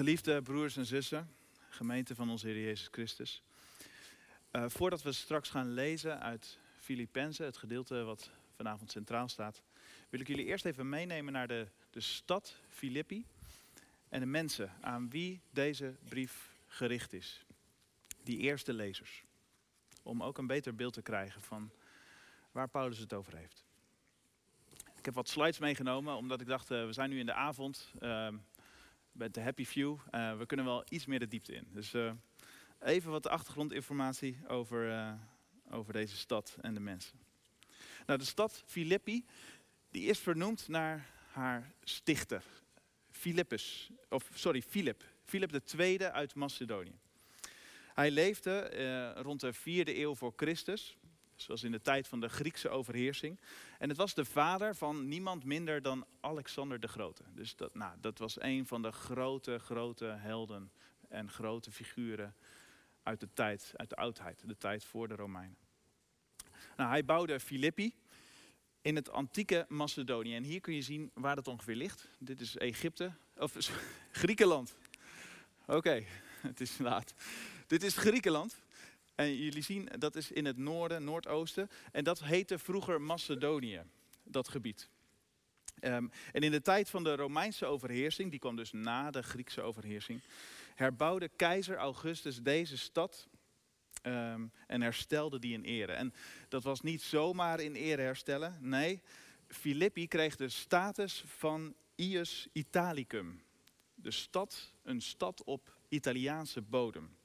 Geliefde broers en zussen, gemeente van onze Heer Jezus Christus. Uh, voordat we straks gaan lezen uit Filippenzen, het gedeelte wat vanavond centraal staat, wil ik jullie eerst even meenemen naar de, de stad Filippi en de mensen aan wie deze brief gericht is. Die eerste lezers. Om ook een beter beeld te krijgen van waar Paulus het over heeft. Ik heb wat slides meegenomen, omdat ik dacht, uh, we zijn nu in de avond. Uh, met de Happy View. Uh, we kunnen wel iets meer de diepte in. Dus uh, even wat achtergrondinformatie over, uh, over deze stad en de mensen. Nou, de stad Filippi, die is vernoemd naar haar stichter. Philippus, of sorry, Philip. Philip II uit Macedonië. Hij leefde rond de vierde eeuw voor Christus zoals in de tijd van de Griekse overheersing. En het was de vader van niemand minder dan Alexander de Grote. Dus dat, nou, dat was een van de grote, grote helden en grote figuren uit de tijd, uit de oudheid, de tijd voor de Romeinen. Nou, hij bouwde Filippi in het antieke Macedonië. En hier kun je zien waar het ongeveer ligt. Dit is Egypte, of Griekenland. Oké, het is laat. Dit is Griekenland. En jullie zien, dat is in het noorden, noordoosten. En dat heette vroeger Macedonië, dat gebied. Um, en in de tijd van de Romeinse overheersing, die kwam dus na de Griekse overheersing, herbouwde keizer Augustus deze stad um, en herstelde die in ere. En dat was niet zomaar in ere herstellen, nee, Filippi kreeg de status van Ius Italicum. De stad, een stad op Italiaanse bodem,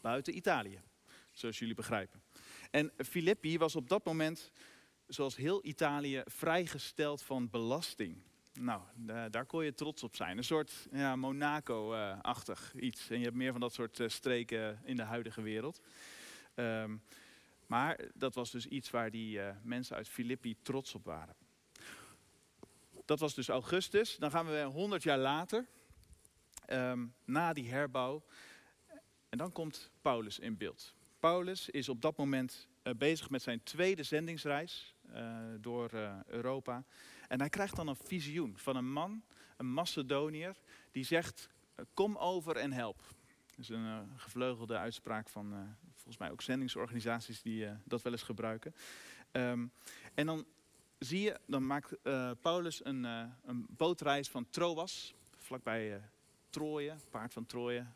buiten Italië zoals jullie begrijpen. En Filippi was op dat moment, zoals heel Italië, vrijgesteld van belasting. Nou, daar kon je trots op zijn. Een soort ja, Monaco-achtig iets. En je hebt meer van dat soort eh, streken in de huidige wereld. Um, maar dat was dus iets waar die uh, mensen uit Filippi trots op waren. Dat was dus augustus. Dan gaan we 100 jaar later, um, na die herbouw. En dan komt Paulus in beeld. Paulus is op dat moment uh, bezig met zijn tweede zendingsreis uh, door uh, Europa. En hij krijgt dan een visioen van een man, een Macedoniër, die zegt: Kom over en help. Dat is een gevleugelde uitspraak van volgens mij ook zendingsorganisaties die dat wel eens gebruiken. Um, en dan zie je, dan maakt Paulus een, een, bootreis van Troas, vlakbij Troje, paard van Troje.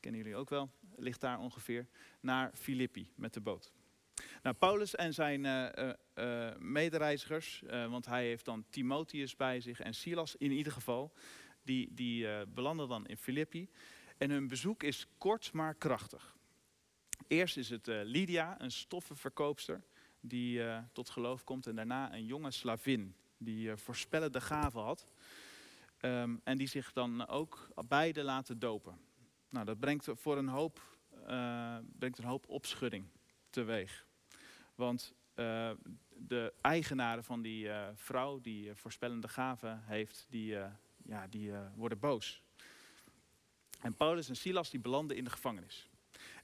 kennen jullie ook wel ligt daar ongeveer, naar Filippi met de boot. Nou, Paulus en zijn uh, uh, medereizigers, want hij heeft dan Timotheus bij zich en Silas in ieder geval, die, die belanden dan in Filippi. En hun bezoek is kort maar krachtig. Eerst is het Lydia, een stoffenverkoopster, die tot geloof komt. En daarna een jonge slavin, die voorspellende gaven had. Um, en die zich dan ook beide laten dopen. Nou, dat brengt voor een hoop, uh, brengt een hoop opschudding teweeg. Want uh, de eigenaren van die uh, vrouw die voorspellende gaven heeft, die, ja, die worden boos. En Paulus en Silas die belanden in de gevangenis.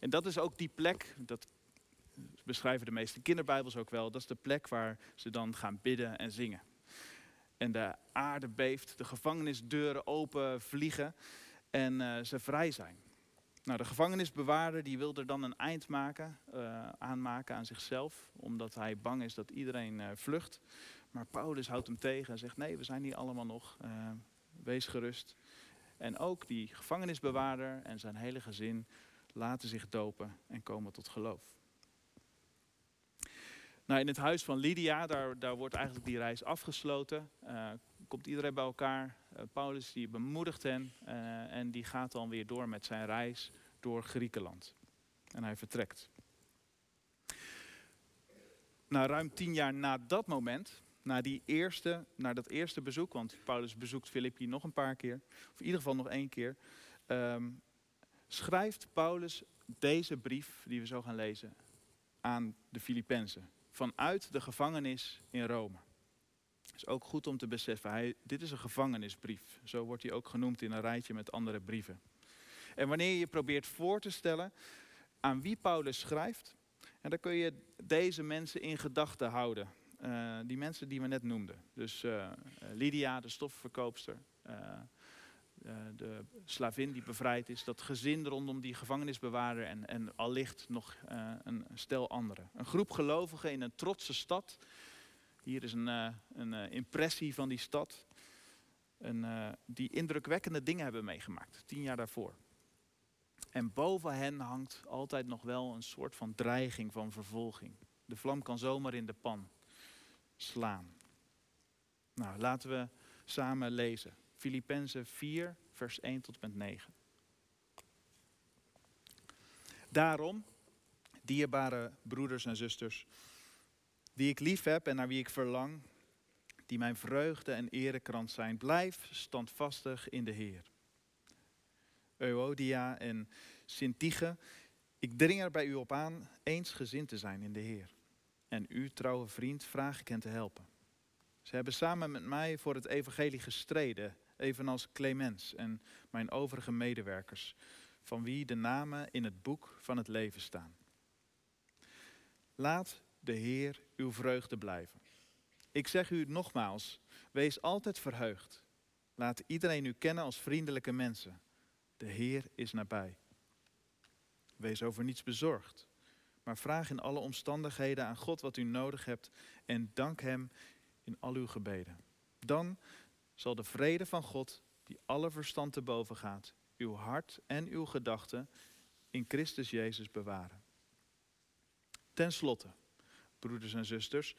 En dat is ook die plek, dat beschrijven de meeste kinderbijbels ook wel, dat is de plek waar ze dan gaan bidden en zingen. En de aarde beeft, de gevangenisdeuren open vliegen en uh, ze vrij zijn. Nou, de gevangenisbewaarder die wil er dan een eind maken, uh, aanmaken aan zichzelf, omdat hij bang is dat iedereen uh, vlucht. Maar Paulus houdt hem tegen en zegt: Nee, we zijn hier allemaal nog, wees gerust. En ook die gevangenisbewaarder en zijn hele gezin laten zich dopen en komen tot geloof. Nou, in het huis van Lydia, daar, daar wordt eigenlijk die reis afgesloten. Komt iedereen bij elkaar. Uh, Paulus die bemoedigt hen uh, en die gaat dan weer door met zijn reis door Griekenland. En hij vertrekt. Nou, ruim tien jaar na dat moment, na, die eerste, na dat eerste bezoek, want Paulus bezoekt Filippi nog een paar keer, of in ieder geval nog één keer, um, schrijft Paulus deze brief, die we zo gaan lezen, aan de Filippenzen vanuit de gevangenis in Rome. Is ook goed om te beseffen, hij, dit is een gevangenisbrief. Zo wordt hij ook genoemd in een rijtje met andere brieven. En wanneer je probeert voor te stellen aan wie Paulus schrijft, en dan kun je deze mensen in gedachten houden. Uh, die mensen die we net noemden. Dus uh, Lydia, de stofverkoopster. Uh, de slavin die bevrijd is, dat gezin rondom die gevangenisbewaarder en, en allicht nog een stel anderen. Een groep gelovigen in een trotse stad. Hier is een, uh, een impressie van die stad. En, die indrukwekkende dingen hebben meegemaakt, tien jaar daarvoor. En boven hen hangt altijd nog wel een soort van dreiging van vervolging. De vlam kan zomaar in de pan slaan. Nou, laten we samen lezen. Filippenzen 4, vers 1 tot met 9. Daarom, dierbare broeders en zusters, die ik lief heb en naar wie ik verlang, die mijn vreugde en erekrans zijn, blijf standvastig in de Heer. Euodia en Sintige, ik dring er bij u op aan eensgezind te zijn in de Heer. En u, trouwe vriend, vraag ik hen te helpen. Ze hebben samen met mij voor het evangelie gestreden, evenals Clemens en mijn overige medewerkers, van wie de namen in het boek van het leven staan. Laat de Heer uw vreugde blijven. Ik zeg u nogmaals, wees altijd verheugd. Laat iedereen u kennen als vriendelijke mensen. De Heer is nabij. Wees over niets bezorgd, maar vraag in alle omstandigheden aan God wat u nodig hebt en dank Hem in al uw gebeden. Dan zal de vrede van God, die alle verstand te boven gaat, uw hart en uw gedachten in Christus Jezus bewaren. Ten slotte, broeders en zusters,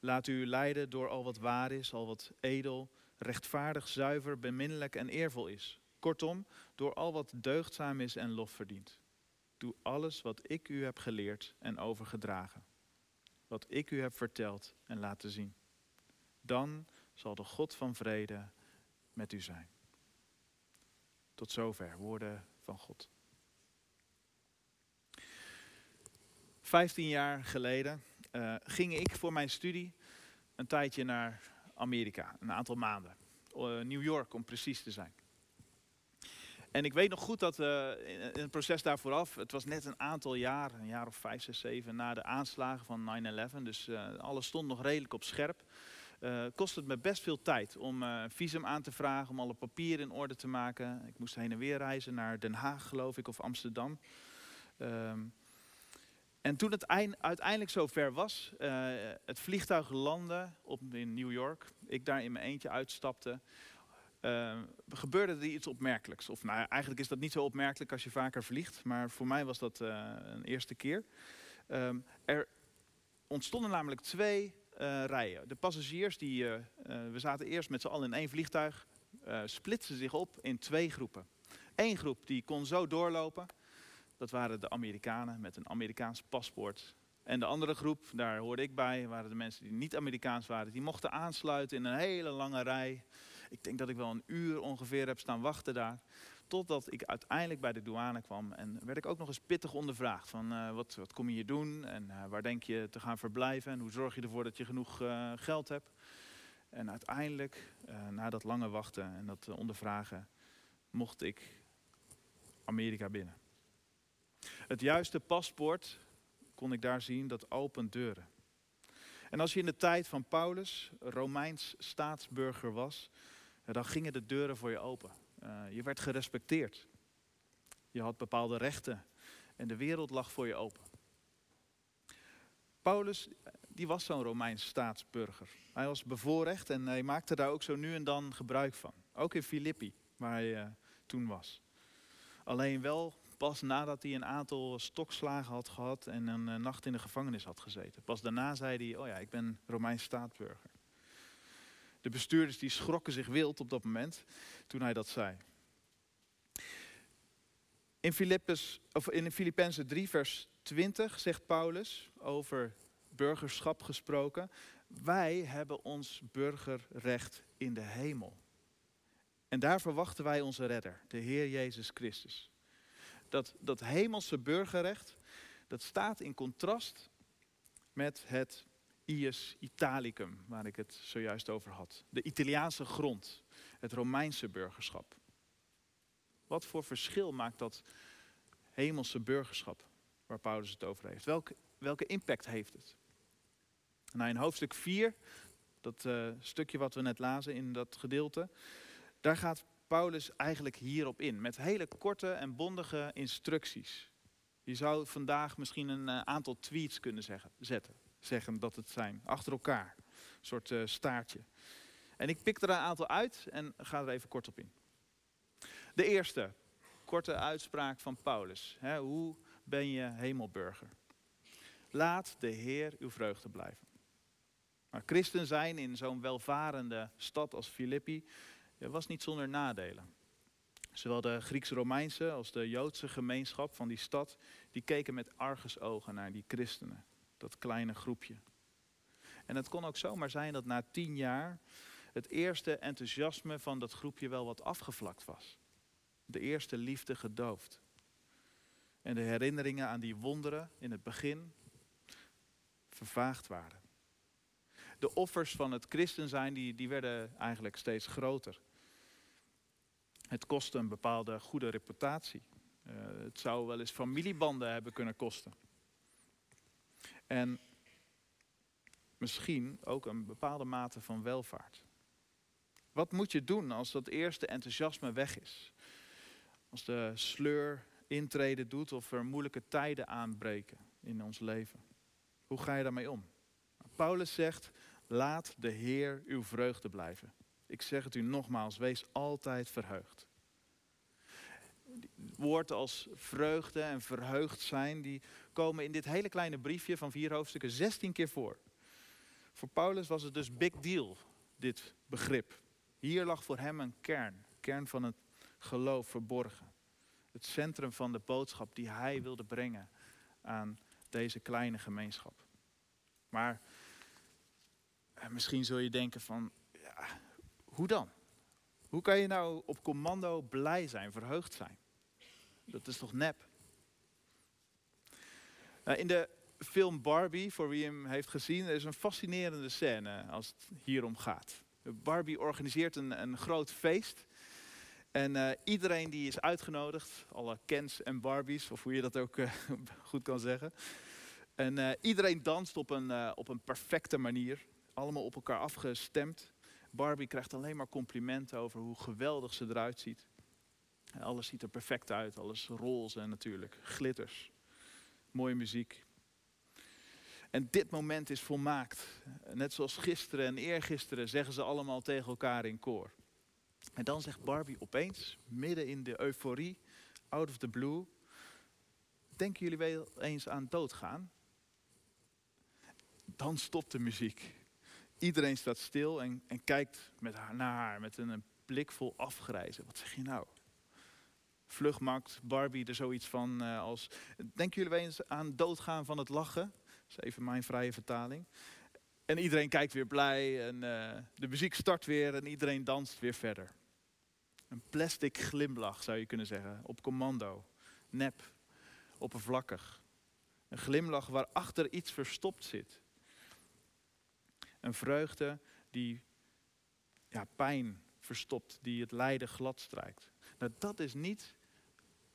laat u leiden door al wat waar is, al wat edel, rechtvaardig, zuiver, beminnelijk en eervol is. Kortom, door al wat deugdzaam is en lof verdient. Doe alles wat ik u heb geleerd en overgedragen. Wat ik u heb verteld en laten zien. Dan zal de God van vrede met u zijn. Tot zover woorden van God. Vijftien jaar geleden uh, ging ik voor mijn studie een tijdje naar Amerika, een aantal maanden. Uh, New York om precies te zijn. En ik weet nog goed dat uh, in, het proces daar vooraf, het was net een aantal jaar, een jaar of vijf, zes, zeven, na de aanslagen van 9-11. Dus alles stond nog redelijk op scherp uh, kost het me best veel tijd om uh, visum aan te vragen, om alle papieren in orde te maken. Ik moest heen en weer reizen naar Den Haag, geloof ik, of Amsterdam. Um, en toen het uiteindelijk zover was, uh, het vliegtuig landde op, in New York, ik daar in mijn eentje uitstapte, uh, gebeurde er iets opmerkelijks. Of nou, eigenlijk is dat niet zo opmerkelijk als je vaker vliegt, maar voor mij was dat uh, een eerste keer. Um, er ontstonden namelijk twee rijden. De passagiers, die, we zaten eerst met z'n allen in één vliegtuig, splitsten zich op in twee groepen. Eén groep die kon zo doorlopen, dat waren de Amerikanen met een Amerikaans paspoort. En de andere groep, daar hoorde ik bij, waren de mensen die niet Amerikaans waren. Die mochten aansluiten in een hele lange rij. Ik denk dat ik wel een uur ongeveer heb staan wachten daar. Totdat ik uiteindelijk bij de douane kwam en werd ik ook nog eens pittig ondervraagd. Van uh, wat, wat kom je hier doen en uh, waar denk je te gaan verblijven en hoe zorg je ervoor dat je genoeg uh, geld hebt. En uiteindelijk, na dat lange wachten en dat ondervragen, mocht ik Amerika binnen. Het juiste paspoort kon ik daar zien, dat opent deuren. En als je in de tijd van Paulus Romeins staatsburger was, dan gingen de deuren voor je open. Uh, je werd gerespecteerd. Je had bepaalde rechten. En de wereld lag voor je open. Paulus, die was zo'n Romeins staatsburger. Hij was bevoorrecht en hij maakte daar ook zo nu en dan gebruik van. Ook in Filippi, waar hij uh, toen was. Alleen wel pas nadat hij een aantal stokslagen had gehad en een uh, nacht in de gevangenis had gezeten. Pas daarna zei hij, oh ja, ik ben Romeins staatsburger. De bestuurders die schrokken zich wild op dat moment toen hij dat zei. In, Philippus, of in Filippenzen 3 vers 20 zegt Paulus over burgerschap gesproken. Wij hebben ons burgerrecht in de hemel. En daar verwachten wij onze redder, de Heer Jezus Christus. Dat, dat hemelse burgerrecht, dat staat in contrast met het Ius Italicum, waar ik het zojuist over had. De Italiaanse grond, het Romeinse burgerschap. Wat voor verschil maakt dat hemelse burgerschap waar Paulus het over heeft? Welke, welke impact heeft het? Nou, in hoofdstuk 4, dat uh, stukje wat we net lazen in dat gedeelte, daar gaat Paulus eigenlijk hierop in. Met hele korte en bondige instructies. Je zou vandaag misschien een eh, aantal tweets kunnen zeggen, zetten. Zeggen dat het zijn. Achter elkaar. Een soort uh, staartje. En ik pik er een aantal uit en ga er even kort op in. De eerste, korte uitspraak van Paulus. hoe ben je hemelburger? Laat de Heer uw vreugde blijven. Maar christen zijn in zo'n welvarende stad als Filippi was niet zonder nadelen. Zowel de Grieks-Romeinse als de Joodse gemeenschap van die stad, die keken met argusogen naar die christenen, dat kleine groepje. En het kon ook zomaar zijn dat na tien jaar het eerste enthousiasme van dat groepje wel wat afgevlakt was. De eerste liefde gedoofd. En de herinneringen aan die wonderen in het begin vervaagd waren. De offers van het christen zijn, die, die werden eigenlijk steeds groter. Het kostte een bepaalde goede reputatie. Uh, het zou wel eens familiebanden hebben kunnen kosten. En misschien ook een bepaalde mate van welvaart. Wat moet je doen als dat eerste enthousiasme weg is? Als de sleur intreden doet of er moeilijke tijden aanbreken in ons leven. Hoe ga je daarmee om? Paulus zegt, laat de Heer uw vreugde blijven. Ik zeg het u nogmaals, wees altijd verheugd. Woorden als vreugde en verheugd zijn, die komen in dit hele kleine briefje van vier hoofdstukken 16 keer voor. Voor Paulus was het dus big deal, dit begrip. Hier lag voor hem een kern, kern van het geloof verborgen. Het centrum van de boodschap die hij wilde brengen aan deze kleine gemeenschap. Maar eh, misschien zul je denken van, ja, hoe dan? Hoe kan je nou op commando blij zijn, verheugd zijn? Dat is toch nep? Nou, in de film Barbie, voor wie hem heeft gezien, is een fascinerende scène als het hierom gaat. Barbie organiseert een, een groot feest. En uh, iedereen die is uitgenodigd, alle Kens en Barbies, of hoe je dat ook uh, goed kan zeggen. En uh, iedereen danst op een, op een perfecte manier. Allemaal op elkaar afgestemd. Barbie krijgt alleen maar complimenten over hoe geweldig ze eruit ziet. Alles ziet er perfect uit, alles roze en natuurlijk, glitters. Mooie muziek. En dit moment is volmaakt. Net zoals gisteren en eergisteren zeggen ze allemaal tegen elkaar in koor. En dan zegt Barbie opeens, midden in de euforie, out of the blue. Denken jullie wel eens aan doodgaan? Dan stopt de muziek. Iedereen staat stil en, en kijkt met haar, naar haar met een, blik vol afgrijzen. Wat zeg je nou? Vlug maakt Barbie er zoiets van uh, als... Denken jullie eens aan doodgaan van het lachen? Dat is even mijn vrije vertaling. En iedereen kijkt weer blij en uh, de muziek start weer en iedereen danst weer verder. Een plastic glimlach zou je kunnen zeggen, op commando. Nep, oppervlakkig. Een glimlach waarachter iets verstopt zit. Een vreugde die ja, pijn verstopt, die het lijden glad strijkt. Nou, dat is niet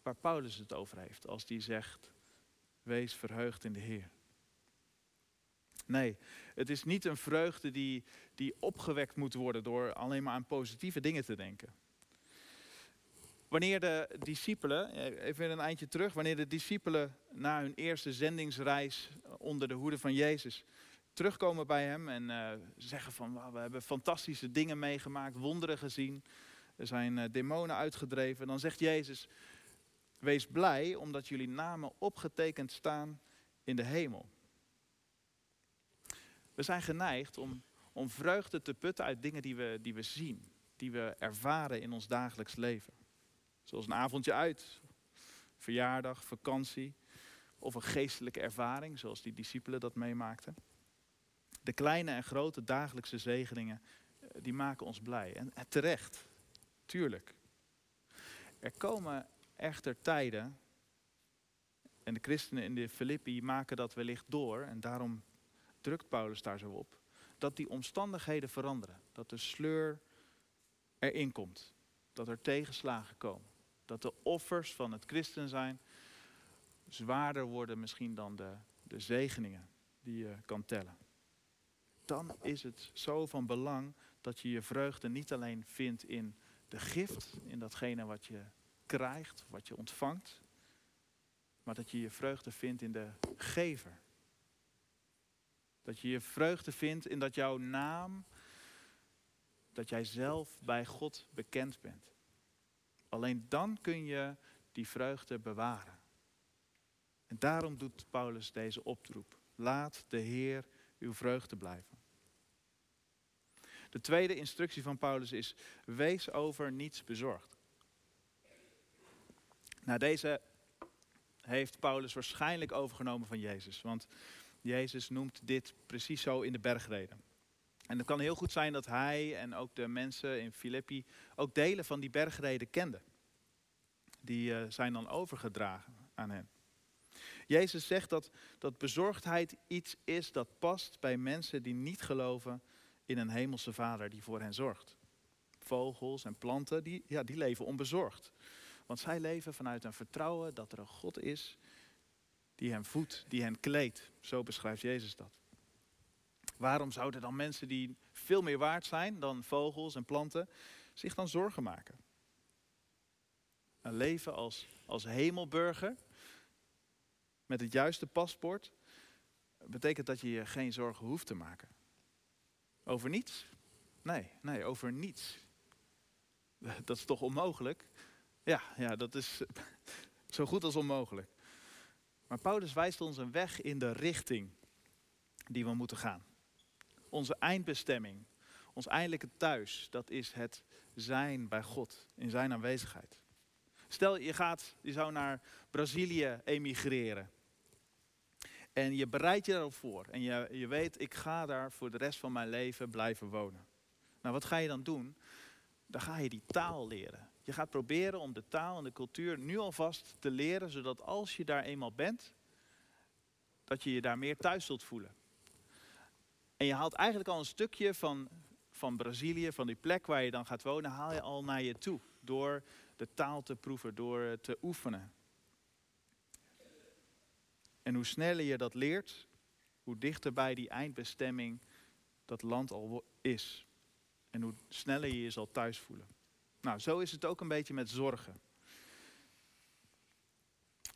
waar Paulus het over heeft als die zegt, wees verheugd in de Heer. Nee, het is niet een vreugde die, die opgewekt moet worden door alleen maar aan positieve dingen te denken. Wanneer de discipelen, even een eindje terug, wanneer de discipelen na hun eerste zendingsreis onder de hoede van Jezus terugkomen bij hem en uh, zeggen van we hebben fantastische dingen meegemaakt, wonderen gezien, er zijn uh, demonen uitgedreven, dan zegt Jezus, wees blij omdat jullie namen opgetekend staan in de hemel. We zijn geneigd om, om vreugde te putten uit dingen die we, die we zien, die we ervaren in ons dagelijks leven. Zoals een avondje uit, verjaardag, vakantie of een geestelijke ervaring, zoals die discipelen dat meemaakten. De kleine en grote dagelijkse zegeningen, eh, die maken ons blij. En, terecht, tuurlijk. Er komen echter tijden, en de christenen in de Filippi maken dat wellicht door, en daarom drukt Paulus daar zo op, dat die omstandigheden veranderen. Dat de sleur erin komt. Dat er tegenslagen komen. Dat de offers van het christen zijn zwaarder worden misschien dan de, de zegeningen die je kan tellen. Dan is het zo van belang dat je je vreugde niet alleen vindt in de gift, in datgene wat je krijgt, wat je ontvangt. Maar dat je je vreugde vindt in de gever. Dat je je vreugde vindt in dat jouw naam, dat jij zelf bij God bekend bent. Alleen dan kun je die vreugde bewaren. En daarom doet Paulus deze oproep. Laat de Heer uw vreugde blijven. De tweede instructie van Paulus is: wees over niets bezorgd. Nou, deze heeft Paulus waarschijnlijk overgenomen van Jezus. Want Jezus noemt dit precies zo in de bergreden. En het kan heel goed zijn dat hij en ook de mensen in Filippi ook delen van die bergreden kenden. Die uh, zijn dan overgedragen aan hen. Jezus zegt dat, dat bezorgdheid iets is dat past bij mensen die niet geloven in een hemelse vader die voor hen zorgt. Vogels en planten, die, ja, die leven onbezorgd. Want zij leven vanuit een vertrouwen dat er een God is die hen voedt, die hen kleedt. Zo beschrijft Jezus dat. Waarom zouden dan mensen die veel meer waard zijn dan vogels en planten zich dan zorgen maken? Een leven als, als hemelburger met het juiste paspoort betekent dat je je geen zorgen hoeft te maken. Over niets? Nee, nee, over niets. Dat is toch onmogelijk? Ja, ja, dat is zo goed als onmogelijk. Maar Paulus wijst ons een weg in de richting die we moeten gaan. Onze eindbestemming, ons eindelijke thuis, dat is het zijn bij God, in zijn aanwezigheid. Stel, je, gaat, je zou naar Brazilië emigreren. En je bereidt je erop voor. En je, je weet, ik ga daar voor de rest van mijn leven blijven wonen. Nou, wat ga je dan doen? Dan ga je die taal leren. Je gaat proberen om de taal en de cultuur nu alvast te leren, zodat als je daar eenmaal bent, dat je je daar meer thuis zult voelen. En je haalt eigenlijk al een stukje van, van Brazilië, van die plek waar je dan gaat wonen, haal je al naar je toe. Door de taal te proeven, door te oefenen. En hoe sneller je dat leert, hoe dichter bij die eindbestemming dat land al is. En hoe sneller je je zal thuis voelen. Nou, zo is het ook een beetje met zorgen.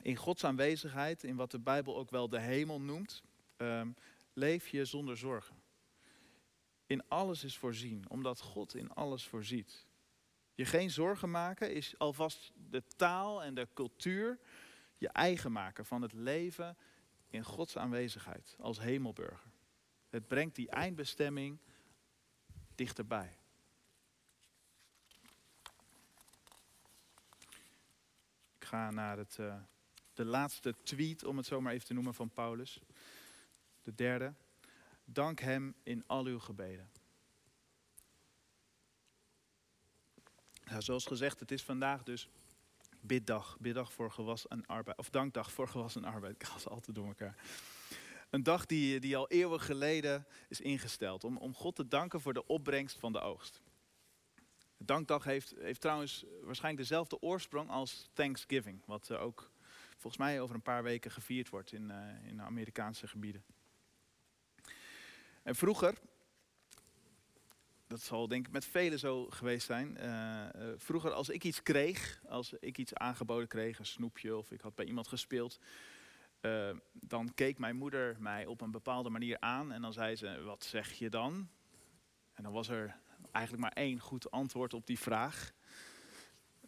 In Gods aanwezigheid, in wat de Bijbel ook wel de hemel noemt, ehm, leef je zonder zorgen. In alles is voorzien, omdat God in alles voorziet. Je geen zorgen maken is alvast de taal en de cultuur je eigen maken van het leven in Gods aanwezigheid als hemelburger. Het brengt die eindbestemming dichterbij. Ik ga naar het, uh, de laatste tweet, om het zo maar even te noemen, van Paulus. De derde. Dank hem in al uw gebeden. Zoals gezegd, het is vandaag dus biddag. Biddag voor gewas en arbeid. Of dankdag voor gewas en arbeid. Ik ga ze altijd door elkaar. Een dag die, die al eeuwen geleden is ingesteld. Om, om God te danken voor de opbrengst van de oogst. Dankdag heeft, heeft trouwens waarschijnlijk dezelfde oorsprong als Thanksgiving. Wat uh, ook volgens mij over een paar weken gevierd wordt in, uh, in Amerikaanse gebieden. En vroeger, dat zal denk ik met velen zo geweest zijn. Uh, vroeger als ik iets kreeg, als ik iets aangeboden kreeg, een snoepje of ik had bij iemand gespeeld. Uh, dan keek mijn moeder mij op een bepaalde manier aan en dan zei ze, wat zeg je dan? En dan was er eigenlijk maar één goed antwoord op die vraag.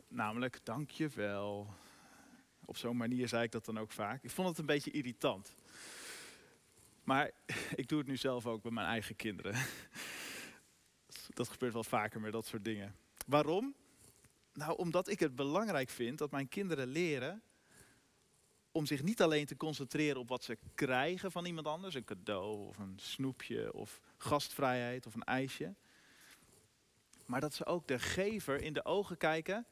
Namelijk, dank je wel. Op zo'n manier zei ik dat dan ook vaak. Ik vond het een beetje irritant. Maar ik doe het nu zelf ook bij mijn eigen kinderen. Dat gebeurt wel vaker met dat soort dingen. Waarom? Nou, omdat ik het belangrijk vind dat mijn kinderen leren om zich niet alleen te concentreren op wat ze krijgen van iemand anders, een cadeau of een snoepje of gastvrijheid of een ijsje, maar dat ze ook de gever in de ogen kijken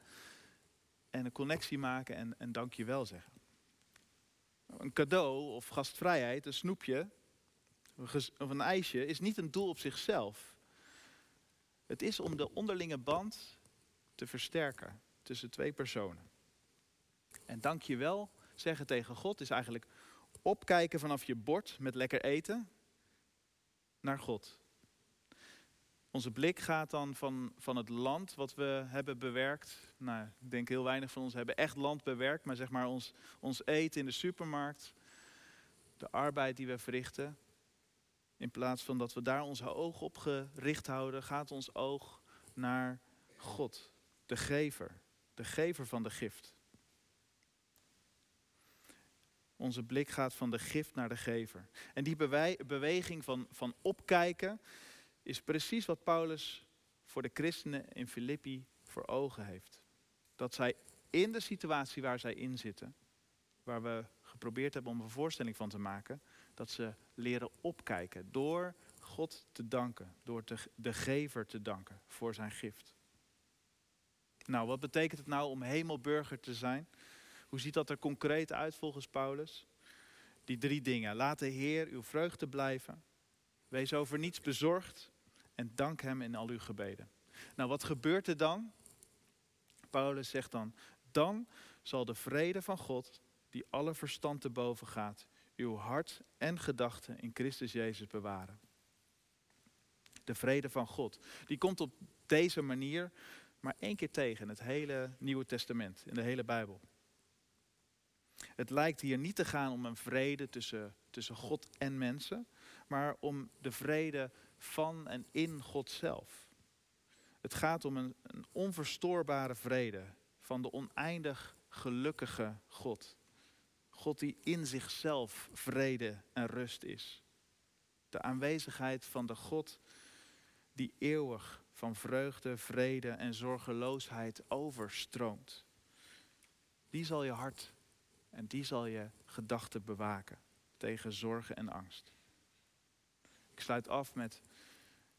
en een connectie maken en, en dankjewel zeggen. Een cadeau of gastvrijheid, een snoepje of een ijsje is niet een doel op zichzelf. Het is om de onderlinge band te versterken tussen twee personen. En dank je wel zeggen tegen God is eigenlijk opkijken vanaf je bord met lekker eten naar God. Onze blik gaat dan van, van het land wat we hebben bewerkt. Nou, ik denk heel weinig van ons hebben echt land bewerkt, maar zeg maar ons, ons eten in de supermarkt, de arbeid die we verrichten. In plaats van dat we daar onze oog op gericht houden, gaat ons oog naar God, de gever, de gever van de gift. Onze blik gaat van de gift naar de gever. En die beweging van, van opkijken is precies wat Paulus voor de christenen in Filippi voor ogen heeft. Dat zij in de situatie waar zij in zitten, waar we geprobeerd hebben om een voorstelling van te maken, dat ze leren opkijken door God te danken, door de gever te danken voor zijn gift. Nou, wat betekent het nou om hemelburger te zijn? Hoe ziet dat er concreet uit volgens Paulus? Die drie dingen. Laat de Heer uw vreugde blijven. Wees over niets bezorgd en dank Hem in al uw gebeden. Nou, wat gebeurt er dan? Paulus zegt dan, dan zal de vrede van God, die alle verstand te boven gaat, uw hart en gedachten in Christus Jezus bewaren. De vrede van God, die komt op deze manier maar één keer tegen in het hele Nieuwe Testament, in de hele Bijbel. Het lijkt hier niet te gaan om een vrede tussen, tussen God en mensen, maar om de vrede van en in God zelf. Het gaat om een, een onverstoorbare vrede van de oneindig gelukkige God. God die in zichzelf vrede en rust is. De aanwezigheid van de God die eeuwig van vreugde, vrede en zorgeloosheid overstroomt. Die zal je hart en die zal je gedachten bewaken tegen zorgen en angst. Ik sluit af met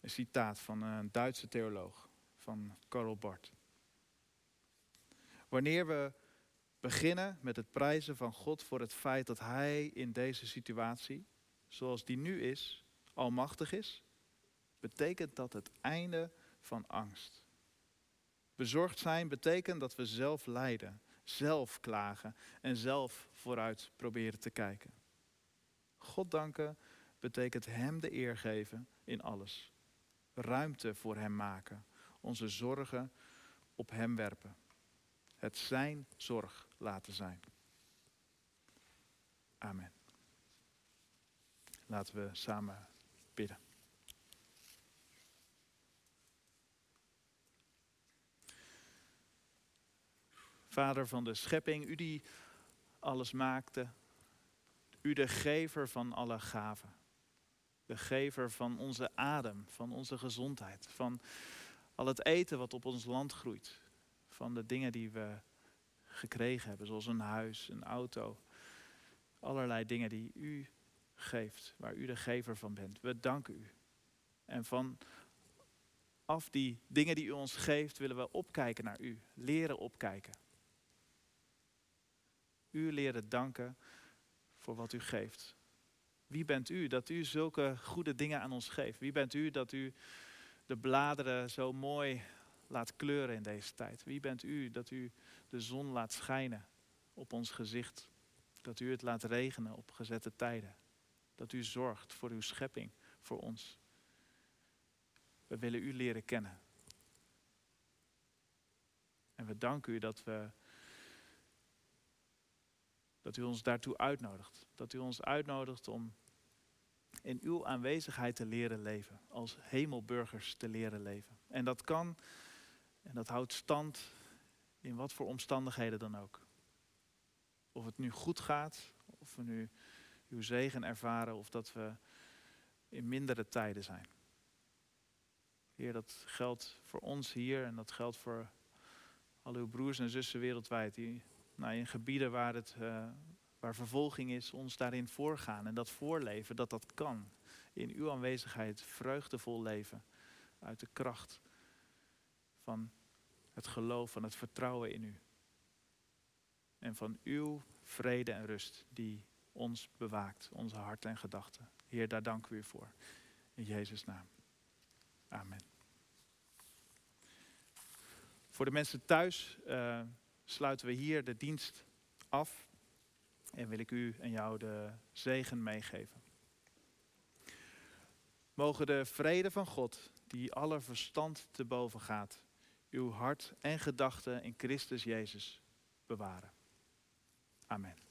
een citaat van een Duitse theoloog, van Karl Barth. Wanneer we beginnen met het prijzen van God voor het feit dat Hij in deze situatie, zoals die nu is, almachtig is, betekent dat het einde van angst. Bezorgd zijn betekent dat we zelf lijden, zelf klagen en zelf vooruit proberen te kijken. God danken betekent Hem de eer geven in alles. Ruimte voor Hem maken, onze zorgen op Hem werpen. Het Zijn zorg laten zijn. Amen. Laten we samen bidden. Vader van de schepping, u die alles maakte, u de gever van alle gaven, de gever van onze adem, van onze gezondheid, van al het eten wat op ons land groeit, van de dingen die we gekregen hebben, zoals een huis, een auto, allerlei dingen die u geeft, waar u de gever van bent. We danken u. En van af die dingen die u ons geeft, willen we opkijken naar u, leren opkijken u leren danken voor wat u geeft. Wie bent u dat u zulke goede dingen aan ons geeft? Wie bent u dat u de bladeren zo mooi laat kleuren in deze tijd? Wie bent u dat u de zon laat schijnen op ons gezicht? Dat u het laat regenen op gezette tijden? Dat u zorgt voor uw schepping, voor ons? We willen u leren kennen. En we danken u dat we dat u ons daartoe uitnodigt. Dat u ons uitnodigt om in uw aanwezigheid te leren leven. Als hemelburgers te leren leven. En dat kan en dat houdt stand in wat voor omstandigheden dan ook. Of het nu goed gaat, of we nu uw zegen ervaren, of dat we in mindere tijden zijn. Heer, dat geldt voor ons hier en dat geldt voor al uw broers en zussen wereldwijd die nou, in gebieden waar, het, uh, waar vervolging is, ons daarin voorgaan. En dat voorleven, dat dat kan. In uw aanwezigheid vreugdevol leven. Uit de kracht van het geloof, van het vertrouwen in u. En van uw vrede en rust die ons bewaakt, onze hart en gedachten. Heer, daar danken we u voor. In Jezus' naam. Amen. Voor de mensen thuis. Uh, sluiten we hier de dienst af en wil ik u en jou de zegen meegeven. Mogen de vrede van God, die alle verstand te boven gaat, uw hart en gedachten in Christus Jezus bewaren. Amen.